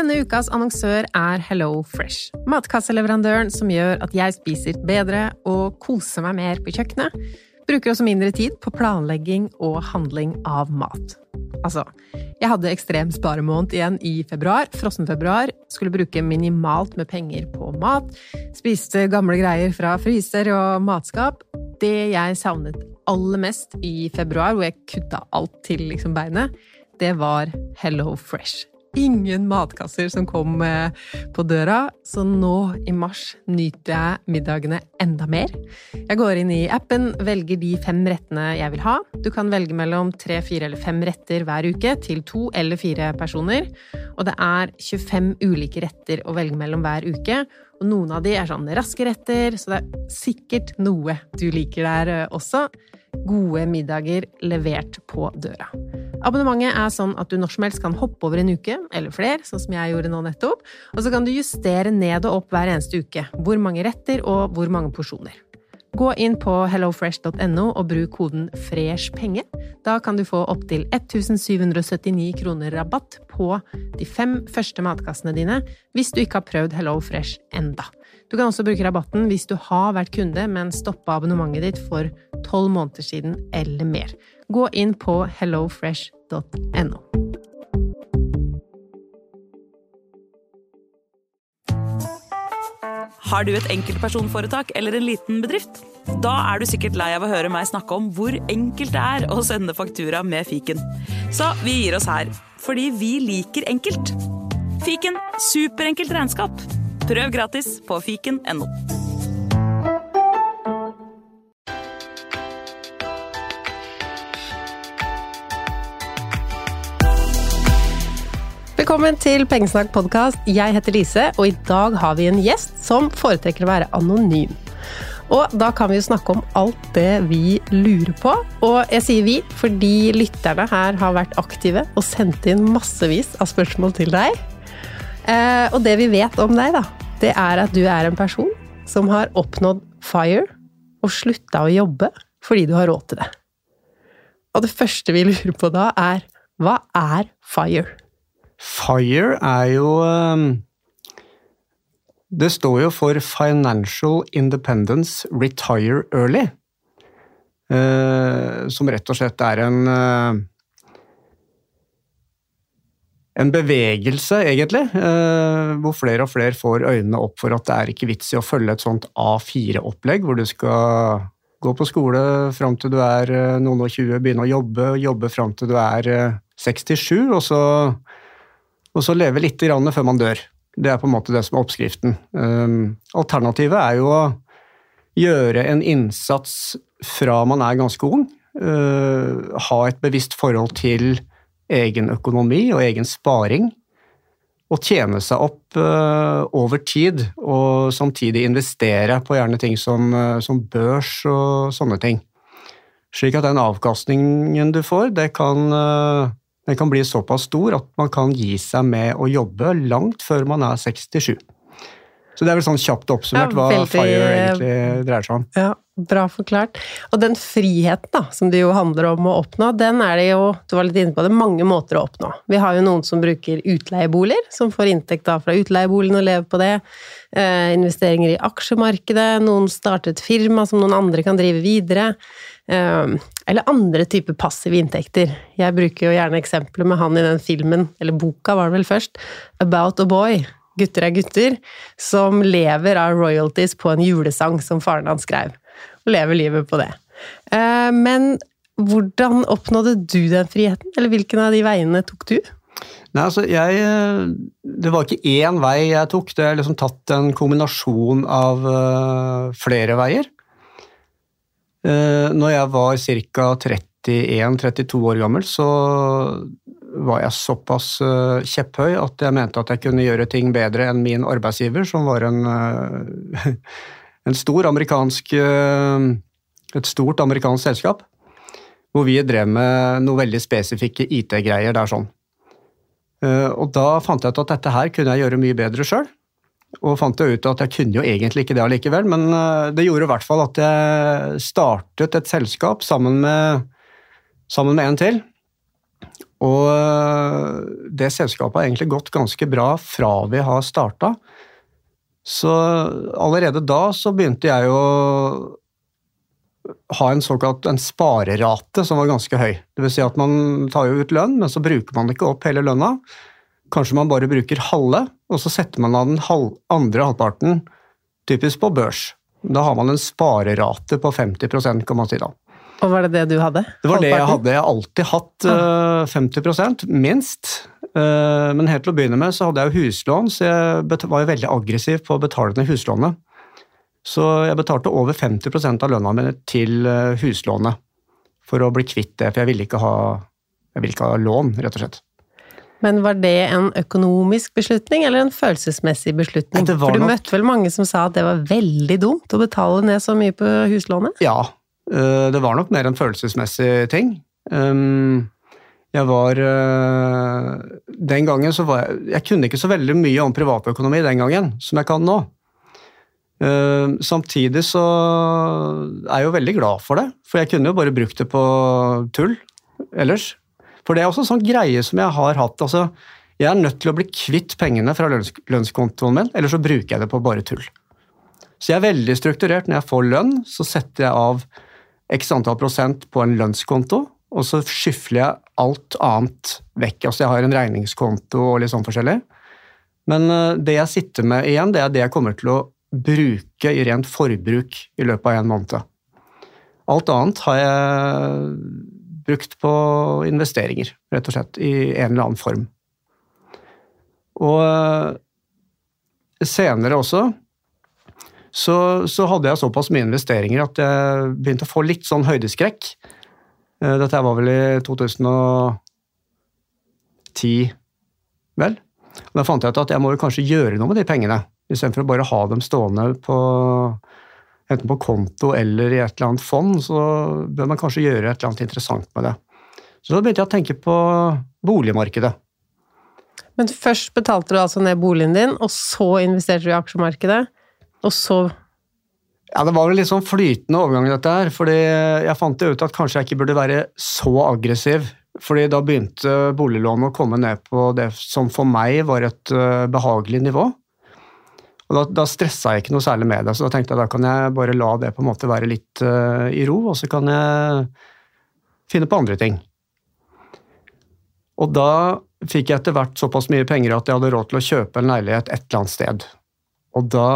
Denne ukas annonsør er Hello Fresh. Matkasseleverandøren som gjør at jeg spiser bedre og koser meg mer på kjøkkenet. Bruker også mindre tid på planlegging og handling av mat. Altså, jeg hadde ekstrem sparemåned igjen i februar, frossenfebruar. Skulle bruke minimalt med penger på mat. Spiste gamle greier fra fryser og matskap. Det jeg savnet aller mest i februar, hvor jeg kutta alt til liksom beinet, det var Hello Fresh ingen matkasser som kom eh, på døra, så nå i mars nyter jeg middagene enda mer. Jeg går inn i appen, velger de fem rettene jeg vil ha. Du kan velge mellom tre, fire eller fem retter hver uke til to eller fire personer. Og det er 25 ulike retter å velge mellom hver uke. Og noen av de er sånn raske retter, så det er sikkert noe du liker der eh, også. Gode middager levert på døra. Abonnementet er sånn at du når som helst kan hoppe over en uke, eller flere, sånn som jeg gjorde nå nettopp, og så kan du justere ned og opp hver eneste uke hvor mange retter og hvor mange porsjoner. Gå inn på hellofresh.no og bruk koden FRESHPENGE. Da kan du få opptil 1779 kroner rabatt på de fem første matkassene dine hvis du ikke har prøvd Hello Fresh enda. Du kan også bruke rabatten hvis du har vært kunde, men stoppa abonnementet ditt for tolv måneder siden eller mer. Gå inn på hellofresh.no. Har du et enkeltpersonforetak eller en liten bedrift? Da er du sikkert lei av å høre meg snakke om hvor enkelt det er å sende faktura med fiken. Så vi gir oss her, fordi vi liker enkelt. Fiken superenkelt regnskap. Prøv gratis på fiken.no. Velkommen til Pengesnakk podkast. Jeg heter Lise, og i dag har vi en gjest som foretrekker å være anonym. Og da kan vi jo snakke om alt det vi lurer på. Og jeg sier vi fordi lytterne her har vært aktive og sendt inn massevis av spørsmål til deg. Eh, og det vi vet om deg, da, det er at du er en person som har oppnådd FIRE og slutta å jobbe fordi du har råd til det. Og det første vi lurer på da, er hva er FIRE? FIRE er jo um, Det står jo for Financial Independence Retire Early. Uh, som rett og slett er en uh, en bevegelse, egentlig, uh, hvor flere og flere får øynene opp for at det er ikke vits i å følge et sånt A4-opplegg, hvor du skal gå på skole fram til du er noen og tjue, begynne å jobbe, jobbe fram til du er 67, og så og så leve litt før man dør. Det er på en måte det som er oppskriften. Alternativet er jo å gjøre en innsats fra man er ganske ung. Ha et bevisst forhold til egen økonomi og egen sparing. Og tjene seg opp uh, over tid, og samtidig investere på gjerne ting som, uh, som børs og sånne ting. Slik at den avkastningen du får, det kan den kan bli såpass stor at man kan gi seg med å jobbe langt før man er 67. Så det er vel sånn kjapt oppsummert hva FIRE egentlig dreier seg om. Ja, Bra forklart. Og den friheten da, som det jo handler om å oppnå, den er det jo du var litt inne på det, mange måter å oppnå. Vi har jo noen som bruker utleieboliger, som får inntekt da fra utleieboligen og lever på det. Eh, investeringer i aksjemarkedet. Noen starter et firma som noen andre kan drive videre. Ehm, eller andre typer passive inntekter. Jeg bruker jo gjerne eksempler med han i den filmen, eller boka var det vel først, About a Boy. Gutter er gutter, som lever av royalties på en julesang som faren hans skrev. Og lever livet på det. Ehm, men hvordan oppnådde du den friheten, eller hvilken av de veiene tok du? Nei, altså jeg Det var ikke én vei jeg tok, det er liksom tatt en kombinasjon av uh, flere veier. Eh, når jeg var ca. 31-32 år gammel, så var jeg såpass eh, kjepphøy at jeg mente at jeg kunne gjøre ting bedre enn min arbeidsgiver, som var en, eh, en stor amerikansk Et stort amerikansk selskap. Hvor vi drev med noe veldig spesifikke IT-greier der sånn. Og da fant jeg ut at dette her kunne jeg gjøre mye bedre sjøl. Og fant jeg ut at jeg kunne jo egentlig ikke det allikevel, men eh, det gjorde i hvert fall at jeg startet et selskap sammen med, sammen med en til. Og øh, det selskapet har egentlig gått ganske bra fra vi har starta. Så allerede da så begynte jeg å ha en såkalt en sparerate som var ganske høy. Vil si at man tar jo ut lønn, men så bruker man ikke opp hele lønna. Kanskje man bare bruker halve, og så setter man av den halv, andre halvparten typisk på børs. Da har man en sparerate på 50 kan man si da. Og var det det du hadde? Det var det jeg hadde. Jeg har alltid hatt uh, 50 minst. Uh, men helt til å begynne med så hadde jeg jo huslån, så jeg var jo veldig aggressiv på å betale ned huslånet. Så jeg betalte over 50 av lønna mi til uh, huslånet for å bli kvitt det, for jeg ville ikke ha, jeg ville ikke ha lån, rett og slett. Men var det en økonomisk beslutning eller en følelsesmessig beslutning? For du nok... møtte vel mange som sa at det var veldig dumt å betale ned så mye på huslånet? Ja, Eh, det var nok mer en følelsesmessig ting. Um, jeg var eh, Den gangen så var jeg Jeg kunne ikke så veldig mye om privatøkonomi den gangen som jeg kan nå. Eh, samtidig så er jeg jo veldig glad for det, for jeg kunne jo bare brukt det på tull ellers. For det er også en sånn greie som jeg har hatt. altså Jeg er nødt til å bli kvitt pengene fra lønns lønnskontoen min, eller så bruker jeg det på bare tull. Så jeg er veldig strukturert. Når jeg får lønn, så setter jeg av x antall prosent på en lønnskonto, og så skyfler jeg alt annet vekk. Altså jeg har en regningskonto og litt sånn forskjellig. Men eh, det jeg sitter med igjen, det er det jeg kommer til å bruke i rent forbruk i løpet av en måned. Alt annet har jeg brukt på investeringer, rett og slett, i en eller annen form. Og eh, senere også så, så, hadde jeg såpass mye investeringer at jeg begynte å få litt sånn høydeskrekk. Eh, dette var vel i 2010, vel. Og da fant jeg ut at jeg må jo kanskje gjøre noe med de pengene, istedenfor å bare ha dem stående på enten på konto eller i et eller annet fond, så bør man kanskje gjøre et eller annet interessant med det. Så da begynte jeg å tenke på boligmarkedet. Men først betalte du altså ned boligen din, og så investerte du i aksjemarkedet? Og så ja, Det var vel litt sånn flytende overgang, dette her. fordi jeg fant det ut at kanskje jeg ikke burde være så aggressiv. fordi da begynte boliglånet å komme ned på det som for meg var et uh, behagelig nivå. Og da, da stressa jeg ikke noe særlig med det, så da tenkte jeg da kan jeg bare la det på en måte være litt uh, i ro, og så kan jeg finne på andre ting. Og da fikk jeg etter hvert såpass mye penger at jeg hadde råd til å kjøpe en leilighet et eller annet sted. Og da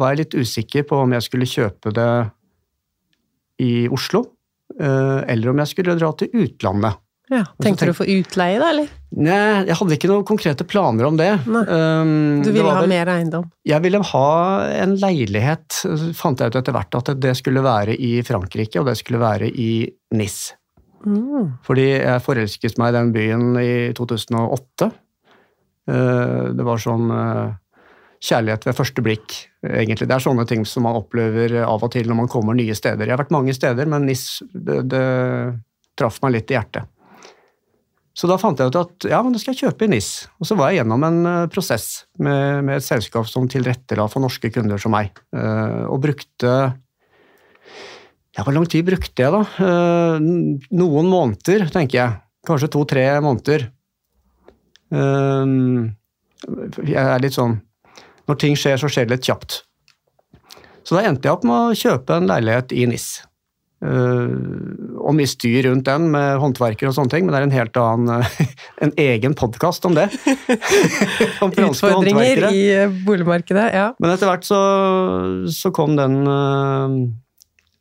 var jeg litt usikker på om jeg skulle kjøpe det i Oslo, eh, eller om jeg skulle dra til utlandet. Ja, Tenkte tenk... du å få utleie, da, eller? Nei, jeg hadde ikke noen konkrete planer om det. Um, du ville ha vel... mer eiendom? Jeg ville ha en leilighet, Så fant jeg ut etter hvert at det skulle være i Frankrike, og det skulle være i Nis. Mm. Fordi jeg forelsket meg i den byen i 2008. Uh, det var sånn eh, kjærlighet ved første blikk, egentlig. Det er sånne ting som man opplever av og til når man kommer nye steder. Jeg har vært mange steder, men NIS det, det traff meg litt i hjertet. Så da fant jeg ut at ja, men det skal jeg kjøpe i NIS. Og så var jeg gjennom en uh, prosess med, med, et selskap som tilrettela for norske kunder som meg, uh, og brukte Ja, hvor lang tid brukte jeg, da? Uh, noen måneder, tenker jeg. Kanskje to-tre måneder. jeg er litt sånn når ting skjer, så skjer det litt kjapt. Så da endte jeg opp med å kjøpe en leilighet i NIS. Uh, og mye styr rundt den med håndverkere og sånne ting, men det er en helt annen En egen podkast om det. om Utfordringer i eh, boligmarkedet, ja. Men etter hvert så, så kom den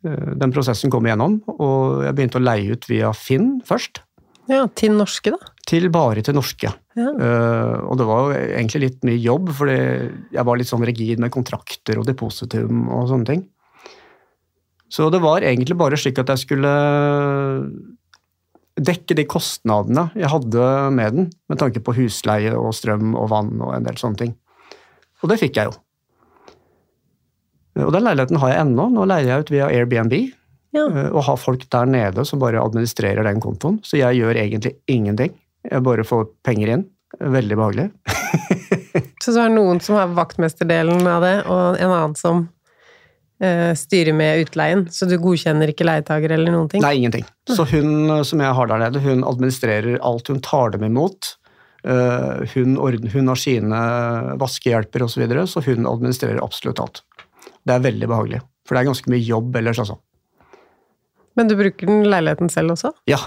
Den prosessen kom igjennom, og jeg begynte å leie ut via Finn først. Ja, Til norske, da? Til bare til norske. Ja. Uh, og det var jo egentlig litt mye jobb, fordi jeg var litt sånn rigid med kontrakter og depositum og sånne ting. Så det var egentlig bare slik at jeg skulle dekke de kostnadene jeg hadde med den, med tanke på husleie og strøm og vann og en del sånne ting. Og det fikk jeg jo. Og den leiligheten har jeg ennå. Nå leier jeg ut via Airbnb. Ja. Eh, og har folk der nede som bare administrerer den kontoen. Så jeg gjør egentlig ingenting. Jeg bare får penger inn. Veldig behagelig. så du det noen som har vaktmesterdelen av det, og en annen som uh, styrer med utleien, så du godkjenner ikke leietager eller noen ting? Nei, ingenting. Så hun som jeg har der nede, hun administrerer alt. Hun tar dem imot. Uh, hun, ordner, hun har sine vaskehjelper osv., så, videre, så hun administrerer absolutt alt. Det er veldig behagelig, for det er ganske mye jobb ellers, altså. Men du bruker den leiligheten selv også? Ja,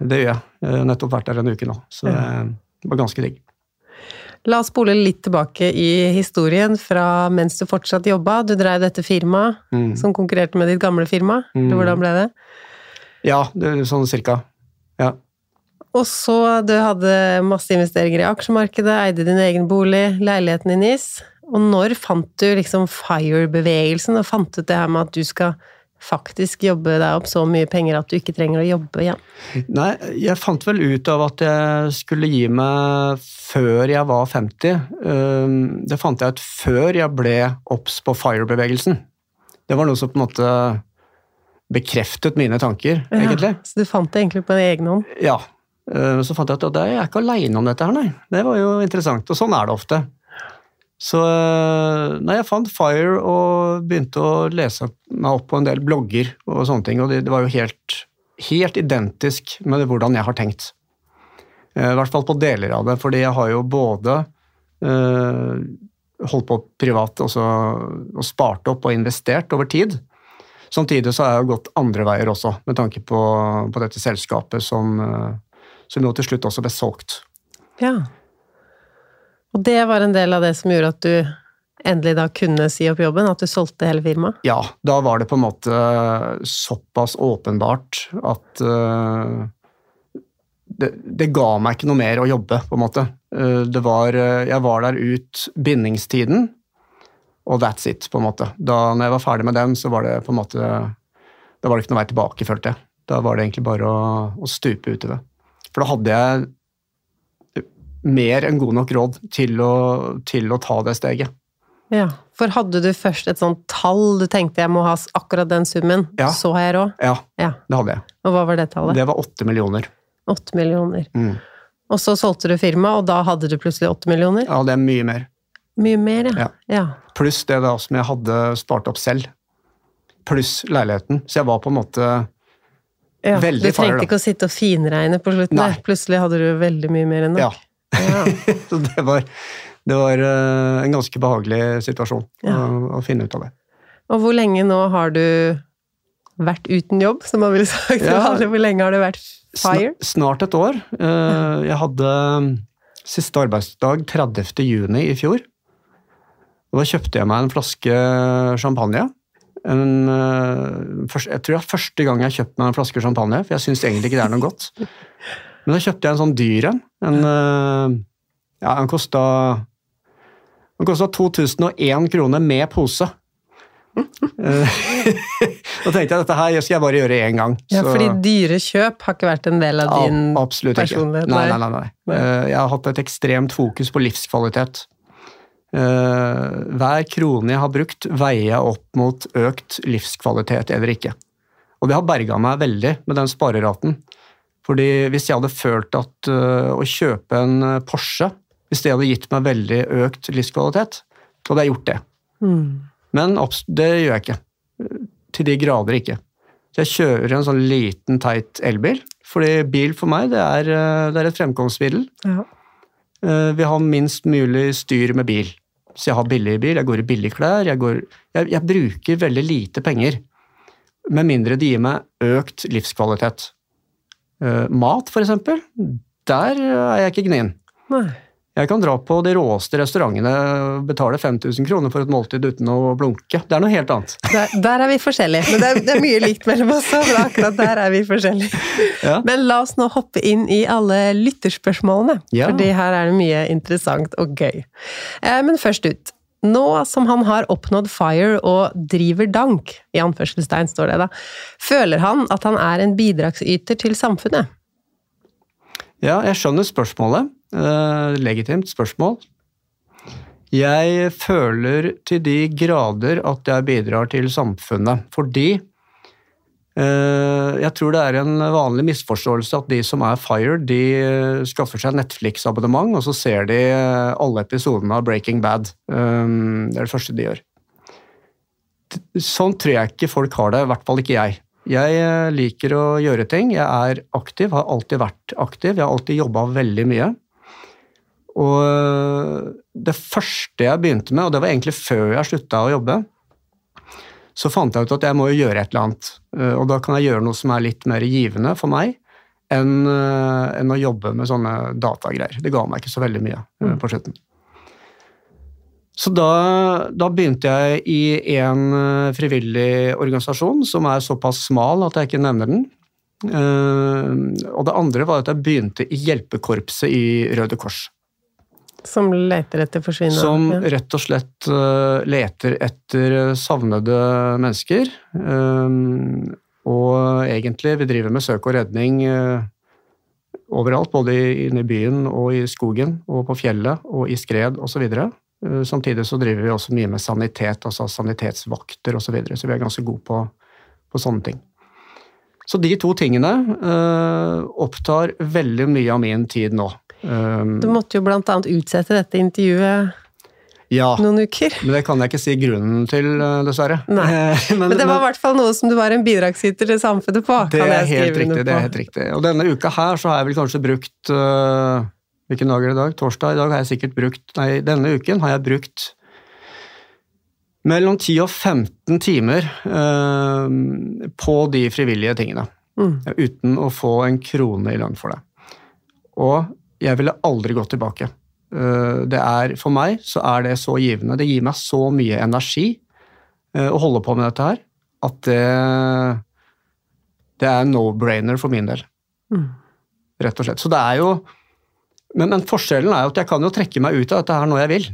det gjør jeg. Jeg har nettopp vært der en uke nå, så det var ganske digg. La oss spole litt tilbake i historien fra mens du fortsatt jobba. Du drev dette firmaet mm. som konkurrerte med ditt gamle firma. Mm. Hvordan ble det? Ja, det sånn cirka. Ja. Og så du hadde masse investeringer i aksjemarkedet, eide din egen bolig, leiligheten i NIS. Og når fant du liksom FIRE-bevegelsen, og fant ut det her med at du skal faktisk jobbe deg opp så mye penger at du ikke trenger å jobbe igjen? Nei, jeg fant vel ut av at jeg skulle gi meg før jeg var 50. Ehm, det fant jeg ut før jeg ble obs på FIRE-bevegelsen. Det var noe som på en måte bekreftet mine tanker, ja, egentlig. Så du fant det egentlig på egen hånd? Ja. Ehm, så fant jeg ut at jeg er ikke aleine om dette her, nei. Det var jo interessant. Og sånn er det ofte. Så eh, nei, jeg fant Fire og begynte å lese meg opp på en del blogger og sånne ting, og det, det var jo helt, helt, identisk med hvordan jeg har tenkt. Eh, I hvert fall på deler av det, fordi jeg har jo både uh, holdt på privat også, og spart opp og investert over tid. Samtidig så har jeg gått andre veier også, med tanke på, på dette selskapet som, som nå til slutt også ble solgt. Ja. Og det var en del av det som gjorde at du endelig da kunne si opp jobben? At du solgte hele firmaet? Ja, da var det på en måte såpass åpenbart at uh, det, det, ga meg ikke noe mer å jobbe, på en måte. Uh, det var uh, Jeg var der ut bindingstiden, og that's it, på en måte. Da når jeg var ferdig med den, så var det på en måte Da var det ikke noe vei tilbake, følte jeg. Da var det egentlig bare å, å stupe i det. For da hadde jeg mer enn god nok råd til å, til å ta det steget. Ja, For hadde du først et sånt tall du tenkte jeg må ha akkurat den summen, ja. så har jeg råd? Ja, ja, det hadde jeg. Og hva var det tallet? Det var åtte millioner. 8 millioner. Mm. Og så solgte du firmaet, og da hadde du plutselig åtte millioner? Ja, det er mye mer. Mye mer, ja. ja. Pluss det da som jeg hadde spart opp selv. Pluss leiligheten. Så jeg var på en måte ja, veldig farlig. Du trengte ikke å sitte og finregne på slutten. Nei. Plutselig hadde du veldig mye mer enn nok. Ja. så det var, det var, eh, en ganske behagelig situasjon ja. å, å, finne ut av det. Og hvor lenge nå har du vært uten jobb, som man ville sagt? Ja, hvor lenge har du vært fire? Snart et år. Eh, jeg hadde siste arbeidsdag 30. juni i fjor. Og da kjøpte jeg meg en flaske champagne. En, eh, jeg tror det er første gang jeg har kjøpt meg en flaske champagne, for jeg syns egentlig ikke det er noe godt. Men da kjøpte jeg en sånn dyr en. en eh, ja, den kosta Den kosta 2001 kroner med pose. Eh, da tenkte jeg dette her skal jeg bare gjøre én gang. Ja, Fordi dyre kjøp har ikke vært en del av din ja, absolutt personlighet? Nei, nei, nei, nei. Eh, jeg har hatt et ekstremt fokus på livskvalitet. Hver krone jeg har brukt, veier jeg opp mot økt livskvalitet eller ikke. Og det har berga meg veldig med den spareraten. Fordi hvis jeg hadde følt at uh, å kjøpe en eh, Porsche Hvis det hadde gitt meg veldig økt livskvalitet, så hadde jeg gjort det. Mm. Men det gjør jeg ikke. Til de grader ikke. Så jeg kjører en sånn liten, teit elbil. Fordi bil for meg, det er, eh, det er et fremkomstmiddel. Ja. Vi har minst mulig styr med bil. Så jeg har billig bil, jeg går i billige klær, jeg, går, jeg, jeg bruker veldig lite penger. Med mindre det gir meg økt livskvalitet. Uh, mat, eksempel, der er jeg ikke gnien. Jeg kan dra på de råeste restaurantene og betale 5000 kroner for et måltid uten å blunke. Det er noe helt annet. Der, der er vi forskjellige. Men det er, det er, mye likt mellom oss, men akkurat der er vi forskjellige. Ja. Men la oss nå hoppe inn i alle lytterspørsmålene, ja. for her er det mye interessant og gøy. Eh, men først ut. Nå som han har oppnådd fire og driver dank, i anførselstegn står det da, føler han at han er en bidragsyter til samfunnet? Ja, jeg skjønner spørsmålet. Eh, legitimt spørsmål. Jeg føler til de grader at jeg bidrar til samfunnet, fordi jeg tror det er en vanlig misforståelse at de som er fired, de eh, skaffer seg Netflix-abonnement, og så ser de eh, alle episodene av Breaking Bad. Det er det første de gjør. sånn tror jeg ikke folk har det, i hvert fall ikke jeg. Jeg eh, liker å gjøre ting. Jeg er aktiv, har alltid vært aktiv. Jeg har alltid jobba veldig mye. Og eh, det første jeg begynte med, og det var egentlig før jeg slutta å jobbe, så fant jeg ut at jeg må gjøre et eller annet. Eh, og da kan jeg gjøre noe som er litt mer givende for meg enn, enn å jobbe med sånne datagreier. Det ga meg ikke så veldig mye på slutten. Så da, da, begynte jeg i en eh, frivillig organisasjon som er såpass smal at jeg ikke nevner den. Og det andre var at jeg begynte i hjelpekorpset i Røde Kors. Som leter etter forsvinnende Som rett og slett uh, leter etter savnede mennesker. Uh, og egentlig, vi driver med søk og redning overalt, både inne i byen og i skogen og på fjellet og i skred osv. Eh, samtidig så driver vi også mye med sanitet, altså sanitetsvakter osv., så, videre, så vi er ganske gode på, på, sånne ting. Så de to tingene uh, opptar veldig mye av min tid nå. Um, du måtte jo blant annet utsette dette intervjuet ja, noen uker. Men det kan jeg ikke si grunnen til, dessverre. Nei, men, men, det var i hvert fall noe som du var en bidragsyter til samfunnet på. Det er helt riktig. det er helt riktig. Og denne uka her så har jeg vel kanskje brukt uh, Hvilken dag er det i dag? Torsdag. I dag har jeg sikkert brukt Nei, denne uken har jeg brukt mellom 10 og 15 timer uh, på de frivillige tingene. Mm. Uten å få en krone i lønn for det. Og jeg ville aldri gått tilbake. Uh, det er, for meg så er det så givende. Det gir meg så mye energi uh, å holde på med dette her, at det, det er no-brainer for min del. Mm. Rett og slett. Så det er jo men, men, forskjellen er jo at jeg kan jo trekke meg ut av dette her når jeg vil.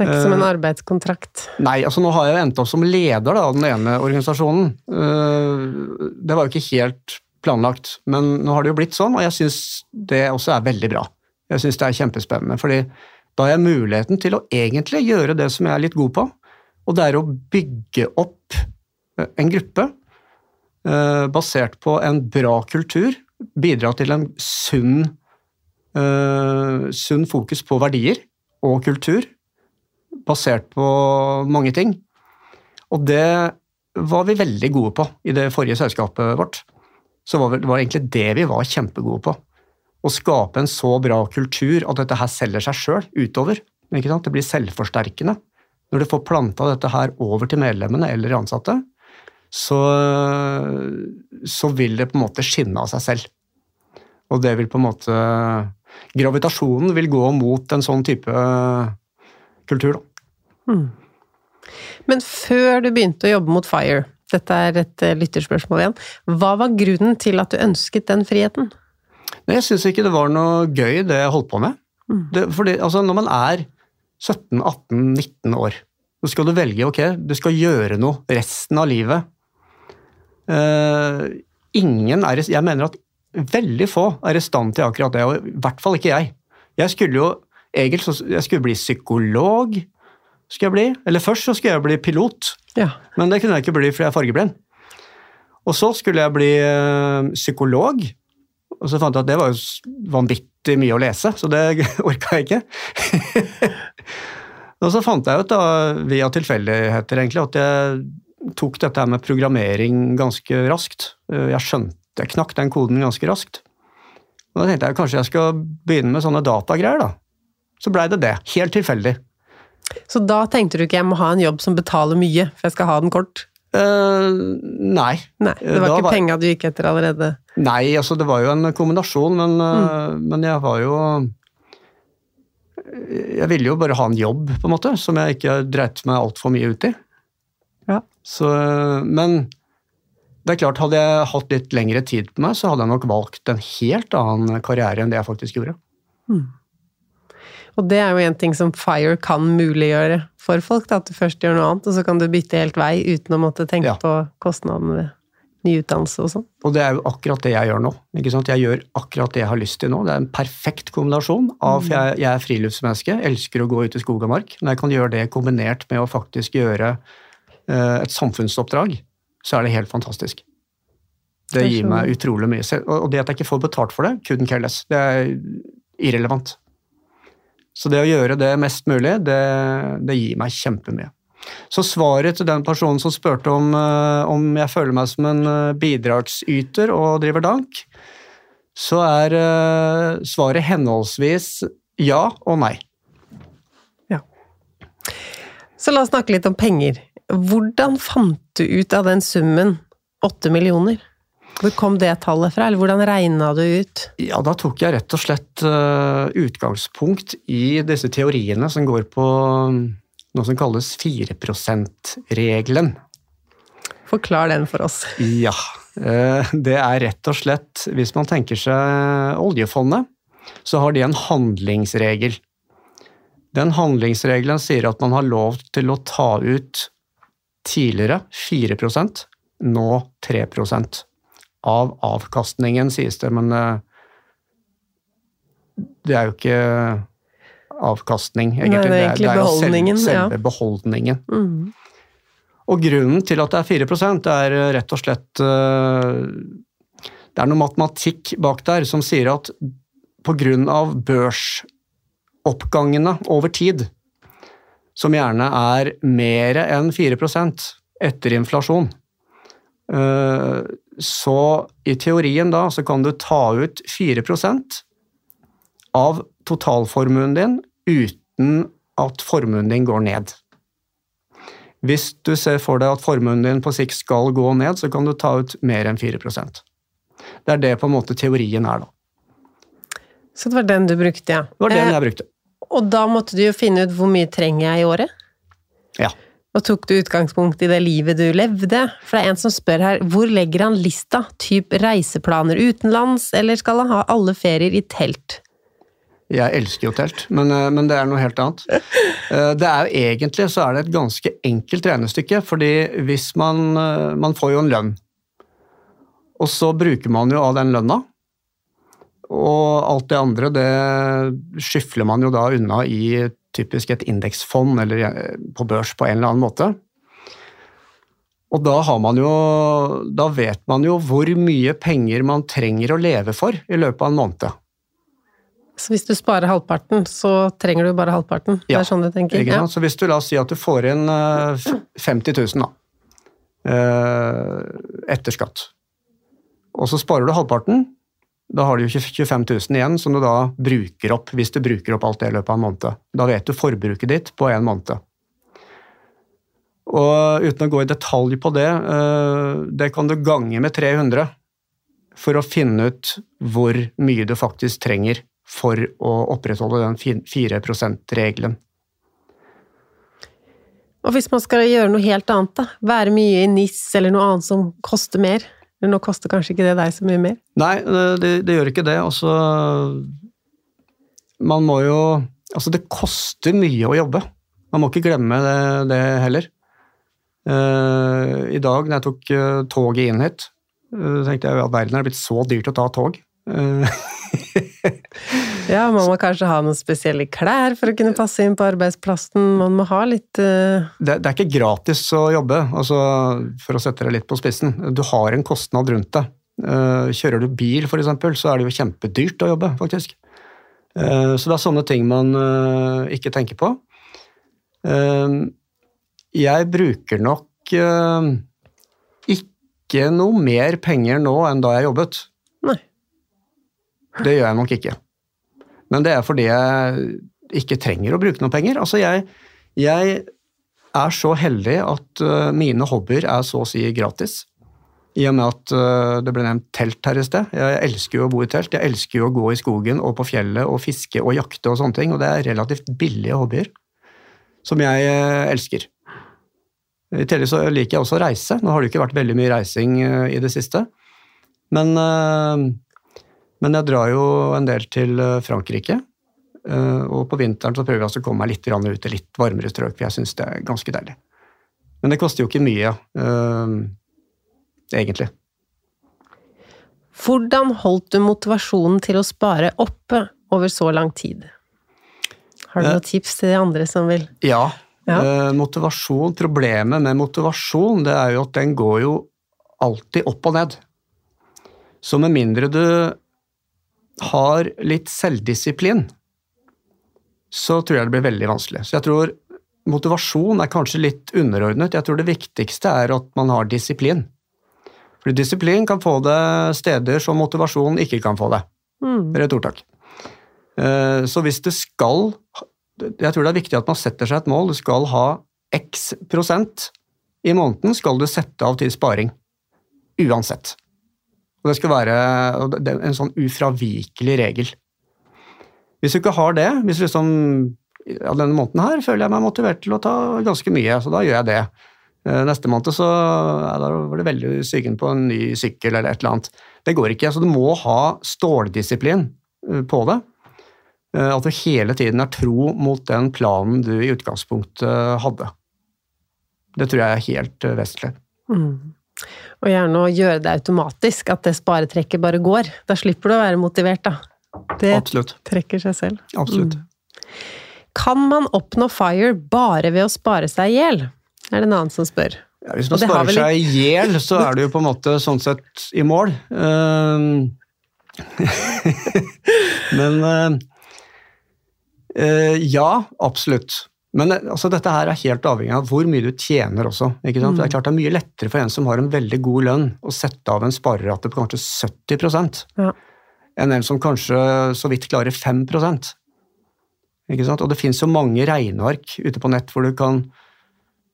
Det er ikke som en arbeidskontrakt? arbeidskontrakt? Nei, altså nå har jeg jo endt opp som leder av den ene organisasjonen. Uh, det var jo ikke helt planlagt, men nå har det jo blitt sånn, og jeg syns det også er veldig bra. Jeg syns det er kjempespennende, fordi da har jeg muligheten til å egentlig gjøre det som jeg er litt god på, og det er å bygge opp eh, en gruppe basert på en bra kultur, bidra til en sunn eh, sunn fokus på verdier og kultur, basert på mange ting. Og det var vi veldig gode på i det forrige selskapet vårt. Så var det egentlig det vi var kjempegode på. Å skape en så bra kultur at dette her selger seg sjøl utover. Det blir selvforsterkende. Når du får planta dette her over til medlemmene eller ansatte, så, så vil det på en måte skinne av seg selv. Og det vil på en måte gravitasjonen vil gå mot en sånn type kultur. Da. Mm. Men før du begynte å jobbe mot FIRE, dette er et eh, lytterspørsmål igjen, hva var grunnen til at du ønsket den friheten? Jeg syns ikke det var noe gøy, det jeg holdt på med. Mm. Det, fordi, altså, når man er 17-18-19 år, så skal du velge ok, du skal gjøre noe resten av livet. Uh, ingen er Jeg mener at Veldig få er i stand til akkurat det, og i hvert fall ikke jeg. Jeg skulle jo egentlig jeg skulle bli psykolog. skulle jeg bli. Eller først så skulle jeg bli pilot, ja. men det kunne jeg ikke bli fordi jeg er fargeblind. Og så skulle jeg bli uh, psykolog, og så fant jeg at det var jo vanvittig mye å lese, så det orka jeg ikke. og så fant jeg ut, da, via tilfeldigheter egentlig, at jeg tok dette med programmering ganske raskt. Eh, jeg skjønte jeg knakk den koden ganske raskt. Og da tenkte jeg kanskje jeg skal begynne med sånne datagreier, da. Så blei det det. Helt tilfeldig. Så da tenkte du ikke jeg må ha en jobb som betaler mye, for jeg skal ha den kort? Uh, nei. nei. Det var da ikke var... penga du gikk etter allerede? Nei, altså det var jo en kombinasjon, men, eh, mm. men jeg var jo Jeg ville jo bare ha en jobb, på en måte, som jeg ikke dreit meg altfor mye ut i. Ja. Så, men det er klart, Hadde jeg hatt litt lengre tid på meg, så hadde jeg nok valgt en helt annen karriere enn det jeg faktisk gjorde. Mm. Og det er jo en ting som FIRE kan muliggjøre for folk, da, at du først gjør noe annet, og så kan du bytte helt vei uten å måtte tenke ja. på kostnadene ved ny utdannelse og sånn. Og det er jo akkurat det jeg gjør nå. ikke sant? Jeg gjør akkurat det jeg har lyst til nå. Det er en perfekt kombinasjon av for jeg, jeg er friluftsmenneske, elsker å gå ut i skog og mark. Når jeg kan gjøre det kombinert med å faktisk gjøre eh, et samfunnsoppdrag, så er det helt fantastisk. Det gir meg utrolig mye. Og det at jeg ikke får betalt for det, couldn't care less. Det er irrelevant. Så det å gjøre det mest mulig, det, det gir meg kjempemye. Så svaret til den personen som spurte om, eh, om jeg føler meg som en eh, bidragsyter og driver dank, så er eh, svaret henholdsvis ja og nei. Så la oss snakke litt om penger. Hvordan fant du ut av den summen, åtte millioner? Hvor kom det tallet fra, eller hvordan regna du ut? Ja, da tok jeg rett og slett uh, utgangspunkt i disse teoriene som går på um, noe som kalles 4 %-regelen. Forklar den for oss. Ja. Uh, det er rett og slett Hvis man tenker seg oljefondet, så har de en handlingsregel. Den handlingsregelen sier at man har lov til å ta ut tidligere 4% nå 3 av avkastningen, sies det, men eh, det er jo ikke avkastning, egentlig. Nei, det er egentlig det er, beholdningen, jo selve, selve ja. beholdningen. Mm. Og grunnen til at det er 4 det er eh, rett og slett eh, Det er noe matematikk bak der som sier at pga. børsoppgangene over tid, som gjerne er mer enn 4 etter inflasjon, så i teorien da så kan du ta ut 4% av totalformuen din uten at formuen din går ned. Hvis du ser for deg at formuen din på sikt skal gå ned, så kan du ta ut mer enn 4 Det er det på en måte teorien er, da. Så det var den du brukte, ja. Det var den Eh, jeg brukte. Og da måtte du jo finne ut hvor mye trenger jeg i året? Ja. Og tok du utgangspunkt i det livet du levde? For det er en som spør her, hvor legger han lista? Typ reiseplaner utenlands, eller skal han ha alle ferier i telt? Jeg elsker jo telt, men, eh, men det er noe helt annet. Eh, Det er jo Egentlig så er det et ganske enkelt regnestykke, fordi hvis man eh, Man får jo en lønn, og så bruker man jo av den lønna. Og alt det andre, det skyfler man jo da unna i typisk et indeksfond eller eh, på børs på en eller annen måte. Og da har man jo Da vet man jo hvor mye penger man trenger å leve for i løpet av en måned. Så hvis du sparer halvparten, så trenger du bare halvparten? Det Ja, er sånn du tenker? Sant? Så hvis du la oss si at du får inn eh, 50 000 da, eh, etter skatt, og så sparer du halvparten, da har du jo 25 000 igjen som du da bruker opp, hvis du bruker opp alt det i løpet av en måned. Da vet du forbruket ditt på en måned. Og uten å gå i detalj på det, eh, det kan du gange med 300 for å finne ut hvor mye du faktisk trenger for å opprettholde den 4 %-regelen. Og hvis man skal gjøre noe helt annet, da? Være mye i NIS eller noe annet som koster mer? Nå koster kanskje ikke det deg så mye mer? Nei, det, det gjør ikke det. Altså Man må jo Altså, det koster mye å jobbe. Man må ikke glemme det, det heller. Uh, I dag når jeg tok uh, toget inn hit, uh, tenkte jeg at verden er blitt så dyrt å ta tog. Eh, Ja, man må kanskje ha noen spesielle klær for å kunne passe inn på arbeidsplassen. Man må ha litt uh... det, det er ikke gratis å jobbe, altså, for å sette det litt på spissen. Du har en kostnad rundt det. Eh, Kjører du bil, eksempel, så er det jo kjempedyrt å jobbe, faktisk. Eh, Så det er sånne ting man ikke tenker på. Jeg bruker nok ikke noe mer penger nå enn da jeg jobbet. Nei. Det gjør jeg nok ikke. Men det er fordi jeg ikke trenger å bruke noen penger. Altså, jeg, jeg er så heldig at eh, mine hobbyer er så å si gratis. I og med at eh, det ble nevnt telt her i sted. Jeg elsker jo å bo i telt. Jeg elsker jo å gå i skogen og på fjellet og fiske og jakte og sånne ting. Og det er relativt billige hobbyer som jeg eh, elsker. I tillegg så liker jeg også å reise. Nå har det jo ikke vært veldig mye reising i det siste. Men, men jeg drar jo en del til eh, Frankrike. eh, Og på vinteren så prøver jeg også å komme meg litt ut i litt varmere strøk, for jeg syns det er ganske deilig. Men det koster jo ikke mye, eh, egentlig. Hvordan holdt du motivasjonen til å spare oppe over så lang tid? Har du noen tips til de andre som vil Ja. Ja. motivasjon, Problemet med motivasjon det er jo at den går jo alltid opp og ned. Så med mindre du har litt selvdisiplin, så tror jeg det blir veldig vanskelig. Så jeg tror motivasjon er kanskje litt underordnet. Jeg tror det viktigste er at man har disiplin. Fordi disiplin kan få det steder som motivasjon ikke kan få det. Mm. Rett ordtak. Eh, Så hvis du skal Jeg tror det er viktig at man setter seg et mål. Du skal ha x prosent i måneden skal du sette av til sparing. Uansett. Og det skal være en sånn ufravikelig regel. Hvis du ikke har det, hvis liksom ja, denne måneden her føler jeg meg motivert til å ta ganske mye, så da gjør jeg det. Eh, Neste måned så ja, var det veldig sugen på en ny sykkel eller et eller annet. Det går ikke. Så du må ha ståldisiplin eh, på det. Eh, At du hele tiden er tro mot den planen du i utgangspunktet hadde. Det tror jeg er helt vesentlig. Mm. Og gjerne å gjøre det automatisk, at det sparetrekket bare går. Da slipper du å være motivert, da. Det Absolutt. trekker seg selv. Absolutt. Kan man oppnå FIRE bare ved å spare seg i hjel? Er det en annen som spør. Ja, hvis man sparer seg i hjel, så er du jo på en måte sånn sett i mål. Ehm, Men eh, eh, ja, absolutt. Men eh, altså, dette her er helt avhengig av hvor mye du tjener også. Ikke sant? For Det er klart det er mye lettere for en som har en veldig god lønn, å sette av en sparerate på kanskje 70 Ja. enn en som kanskje så vidt klarer 5% Ikke sant? Og det finnes jo mange regneark ute på nett hvor du kan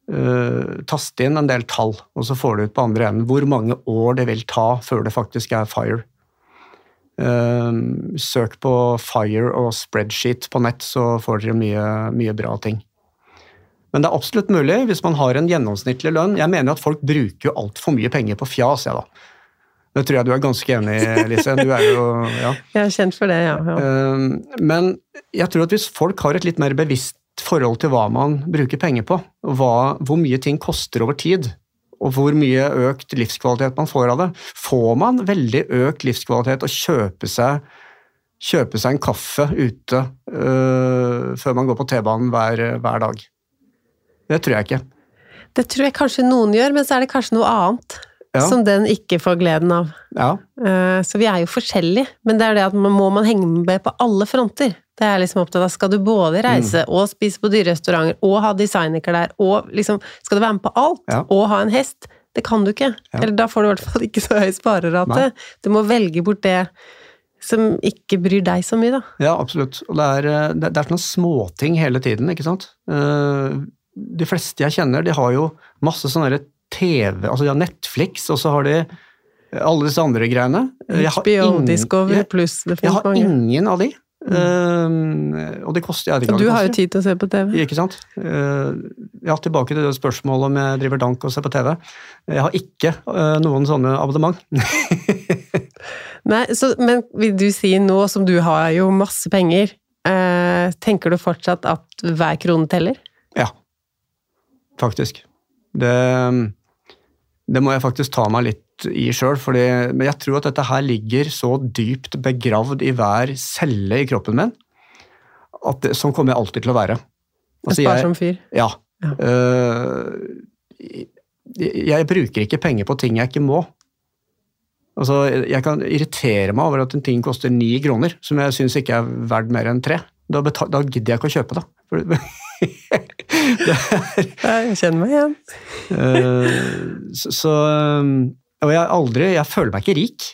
uh, taste inn en del tall, og så får du ut på andre enden hvor mange år det vil ta før det faktisk er FIRE. Ehm, søk på FIRE og spreadsheet på nett, så får dere mye, mye bra ting. Men det er absolutt mulig hvis man har en gjennomsnittlig lønn. Jeg mener at folk bruker jo altfor mye penger på fjas, jeg, da. Det tror jeg du er ganske enig i, Lise. Du er jo, ja. Jeg er kjent for det, ja. ja. Ehm, Men jeg tror at hvis folk har et litt mer bevisst forhold til hva man bruker penger på, hva, hvor mye ting koster over tid, og hvor mye økt livskvalitet man får av det, får man veldig økt livskvalitet å kjøpe seg, kjøpe seg en kaffe ute øh, før man går på T-banen hver, hver dag. Det tror jeg ikke. Det tror jeg kanskje noen gjør, men så er det kanskje noe annet Ja. som den ikke får gleden av. Ja, Uh, Så vi er jo forskjellige, men det er det at man må man henge med på alle fronter. Det er liksom opptatt av. Skal du både reise Mm. og spise på dyre restauranter og ha designerklær og liksom Skal du være med på alt Ja. og ha en hest? Det kan du ikke. Ja. Eller da får du i hvert fall ikke så høy sparerate. Nei. Du må velge bort det som ikke bryr deg så mye, da. ja absolutt. Og det er, øh, det, er sånne småting hele tiden, ikke sant. Eh, De fleste jeg kjenner, de har jo masse sånne TV, altså de har Netflix, og så har de alle disse andre greiene. Jeg har HBO, Discovery pluss, Jeg har ingen av de. Eh, og det koster jeg vet ikke du har jo tid til å se på TV. Ikke sant? Uh, ja, tilbake til det spørsmålet om jeg driver dank og ser på TV. Jeg har ikke uh, noen sånne abonnement. Nei, så, men vil du si nå som du har jo masse penger, tenker du fortsatt at hver krone teller? ja, faktisk. Det, det må jeg faktisk ta meg litt i sjøl, men jeg tror at dette her ligger så dypt begravd i hver celle i kroppen min at det, sånn kommer jeg alltid til å være. Altså, Et sparsom fyr. Ja. Ja. Uh, jeg, bruker ikke penger på ting jeg ikke må. Altså, jeg kan irritere meg over at en ting koster ni kroner, som jeg syns ikke er verdt mer enn tre. Da, da gidder jeg ikke å kjøpe det. Er, Jeg kjenner meg igjen. eh, så, så eh, Og jeg aldri Jeg føler meg ikke rik.